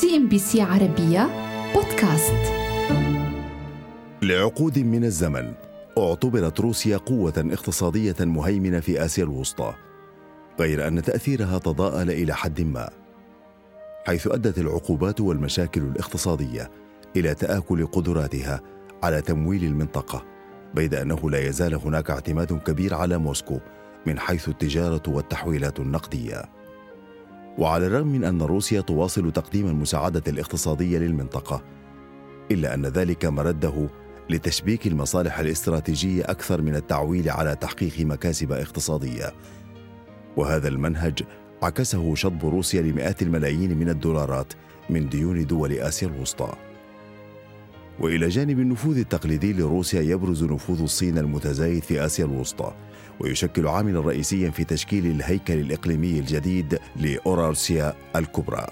CNBC عربية بودكاست. لعقود من الزمن اعتبرت روسيا قوة اقتصادية مهيمنة في آسيا الوسطى غير أن تأثيرها تضاءل إلى حد ما حيث أدت العقوبات والمشاكل الاقتصادية إلى تآكل قدراتها على تمويل المنطقة بيد أنه لا يزال هناك اعتماد كبير على موسكو من حيث التجارة والتحويلات النقدية. وعلى الرغم من أن روسيا تواصل تقديم المساعدة الاقتصادية للمنطقة إلا أن ذلك مرده لتشبيك المصالح الاستراتيجية أكثر من التعويل على تحقيق مكاسب اقتصادية. وهذا المنهج عكسه شطب روسيا لمئات الملايين من الدولارات من ديون دول آسيا الوسطى. وإلى جانب النفوذ التقليدي لروسيا يبرز نفوذ الصين المتزايد في آسيا الوسطى ويشكل عاملا رئيسيا في تشكيل الهيكل الإقليمي الجديد لاورالسيا الكبرى.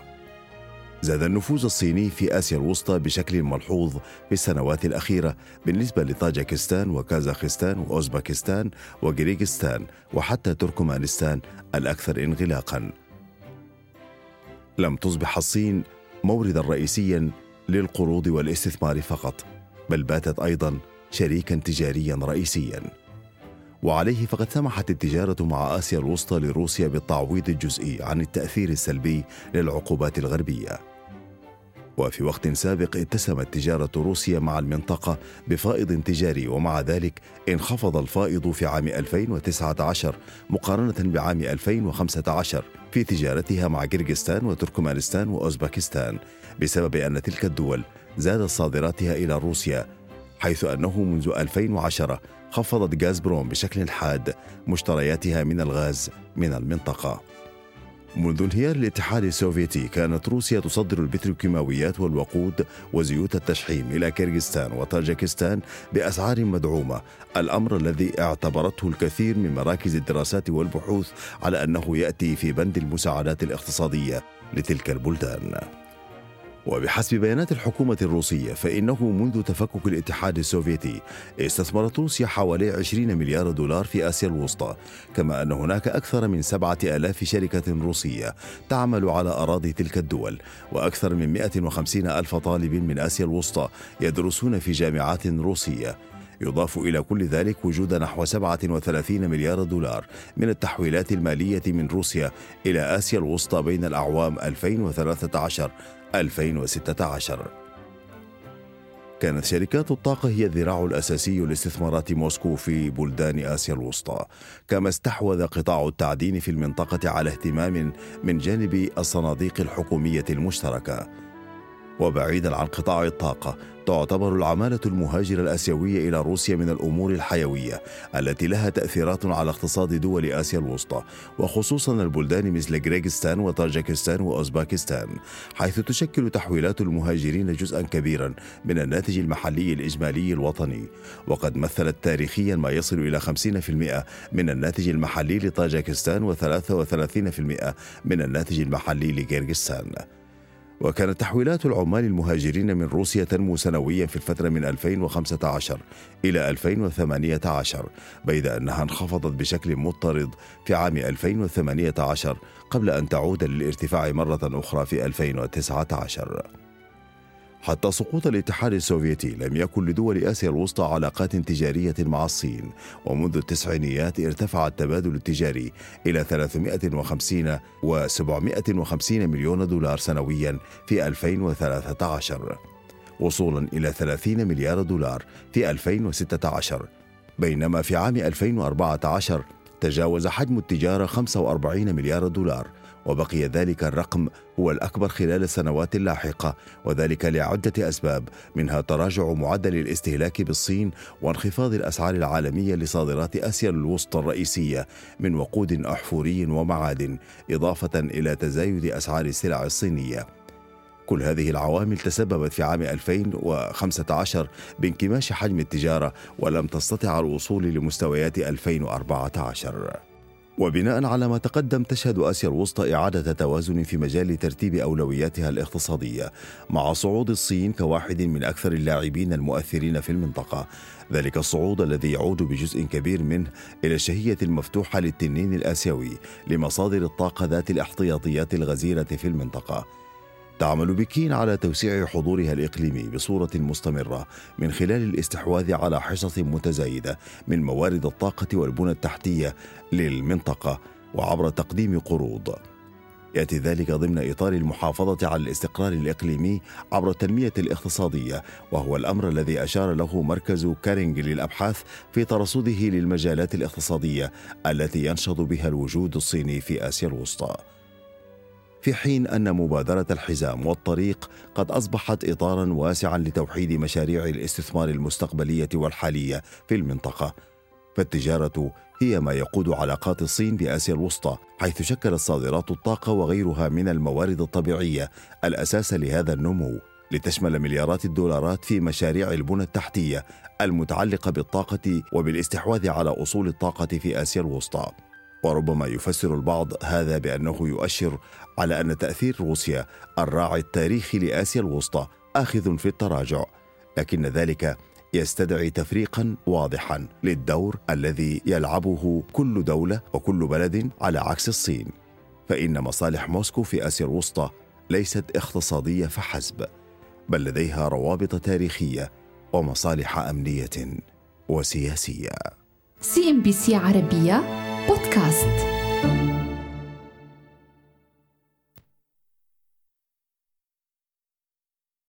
زاد النفوذ الصيني في آسيا الوسطى بشكل ملحوظ في السنوات الأخيرة بالنسبة لطاجكستان وكازاخستان وأوزبكستان وكيرغستان وحتى تركمانستان الأكثر انغلاقا. لم تصبح الصين موردا رئيسيا للقروض والاستثمار فقط بل باتت أيضا شريكا تجاريا رئيسيا وعليه فقد سمحت التجارة مع آسيا الوسطى لروسيا بالتعويض الجزئي عن التأثير السلبي للعقوبات الغربية. وفي وقت سابق اتسمت تجارة روسيا مع المنطقة بفائض تجاري ومع ذلك انخفض الفائض في عام 2019 مقارنة بعام 2015 في تجارتها مع كيرغستان وتركمانستان وأوزبكستان بسبب أن تلك الدول زادت صادراتها إلى روسيا حيث أنه منذ 2010 خفضت غازبروم بشكل حاد مشترياتها من الغاز من المنطقة. منذ انهيار الاتحاد السوفيتي كانت روسيا تصدر البتروكيماويات والوقود وزيوت التشحيم إلى كيرغستان وطاجكستان بأسعار مدعومة، الأمر الذي اعتبرته الكثير من مراكز الدراسات والبحوث على أنه يأتي في بند المساعدات الاقتصادية لتلك البلدان. وبحسب بيانات الحكومة الروسية فإنه منذ تفكك الاتحاد السوفيتي استثمرت روسيا حوالي 20 مليار دولار في آسيا الوسطى كما أن هناك أكثر من سبعة آلاف شركة روسية تعمل على أراضي تلك الدول وأكثر من 150 ألف طالب من آسيا الوسطى يدرسون في جامعات روسية. يضاف إلى كل ذلك وجود نحو 37 مليار دولار من التحويلات المالية من روسيا إلى آسيا الوسطى بين الأعوام 2013 2016 كانت شركات الطاقة هي الذراع الأساسي لاستثمارات موسكو في بلدان آسيا الوسطى، كما استحوذ قطاع التعدين في المنطقة على اهتمام من جانب الصناديق الحكومية المشتركة. وبعيدا عن قطاع الطاقة تعتبر العمالة المهاجرة الآسيوية إلى روسيا من الأمور الحيوية التي لها تأثيرات على اقتصاد دول آسيا الوسطى وخصوصا البلدان مثل غريغستان وطاجكستان وأوزباكستان حيث تشكل تحويلات المهاجرين جزءا كبيرا من الناتج المحلي الإجمالي الوطني وقد مثلت تاريخيا ما يصل إلى 50% من الناتج المحلي لطاجكستان و33% من الناتج المحلي لغرغستان وكانت تحويلات العمال المهاجرين من روسيا تنمو سنويا في الفترة من 2015 إلى 2018 بيد أنها انخفضت بشكل مضطرد في عام 2018 قبل أن تعود للارتفاع مرة أخرى في 2019 حتى سقوط الاتحاد السوفيتي لم يكن لدول آسيا الوسطى علاقات تجارية مع الصين ومنذ التسعينيات ارتفع التبادل التجاري إلى 350 و 750 مليون دولار سنويا في 2013 وصولا إلى 30 مليار دولار في 2016 بينما في عام 2014 تجاوز حجم التجارة 45 مليار دولار وبقي ذلك الرقم هو الأكبر خلال السنوات اللاحقة وذلك لعدة أسباب منها تراجع معدل الاستهلاك بالصين وانخفاض الأسعار العالمية لصادرات آسيا الوسطى الرئيسية من وقود أحفوري ومعادن إضافة إلى تزايد أسعار السلع الصينية. كل هذه العوامل تسببت في عام 2015 بانكماش حجم التجارة ولم تستطع الوصول لمستويات 2014 وبناء على ما تقدم تشهد آسيا الوسطى إعادة توازن في مجال ترتيب أولوياتها الاقتصادية مع صعود الصين كواحد من أكثر اللاعبين المؤثرين في المنطقة. ذلك الصعود الذي يعود بجزء كبير منه إلى الشهية المفتوحة للتنين الآسيوي لمصادر الطاقة ذات الاحتياطيات الغزيرة في المنطقة. تعمل بكين على توسيع حضورها الإقليمي بصورة مستمرة من خلال الاستحواذ على حصص متزايدة من موارد الطاقة والبنى التحتية للمنطقة وعبر تقديم قروض. يأتي ذلك ضمن إطار المحافظة على الاستقرار الإقليمي عبر التنمية الاقتصادية وهو الأمر الذي أشار له مركز كارينج للأبحاث في ترصده للمجالات الاقتصادية التي ينشط بها الوجود الصيني في آسيا الوسطى. في حين أن مبادرة الحزام والطريق قد أصبحت اطارا واسعا لتوحيد مشاريع الاستثمار المستقبلية والحالية في المنطقة. فالتجارة هي ما يقود علاقات الصين بآسيا الوسطى حيث شكلت صادرات الطاقة وغيرها من الموارد الطبيعية الأساس لهذا النمو لتشمل مليارات الدولارات في مشاريع البنى التحتية المتعلقة بالطاقة وبالاستحواذ على أصول الطاقة في آسيا الوسطى. وربما يفسر البعض هذا بأنه يؤشر على أن تأثير روسيا الراعي التاريخي لآسيا الوسطى آخذ في التراجع لكن ذلك يستدعي تفريقا واضحا للدور الذي يلعبه كل دولة وكل بلد على عكس الصين. فإن مصالح موسكو في آسيا الوسطى ليست اقتصادية فحسب بل لديها روابط تاريخية ومصالح أمنية وسياسية. سي إم بي سي عربية Podcast.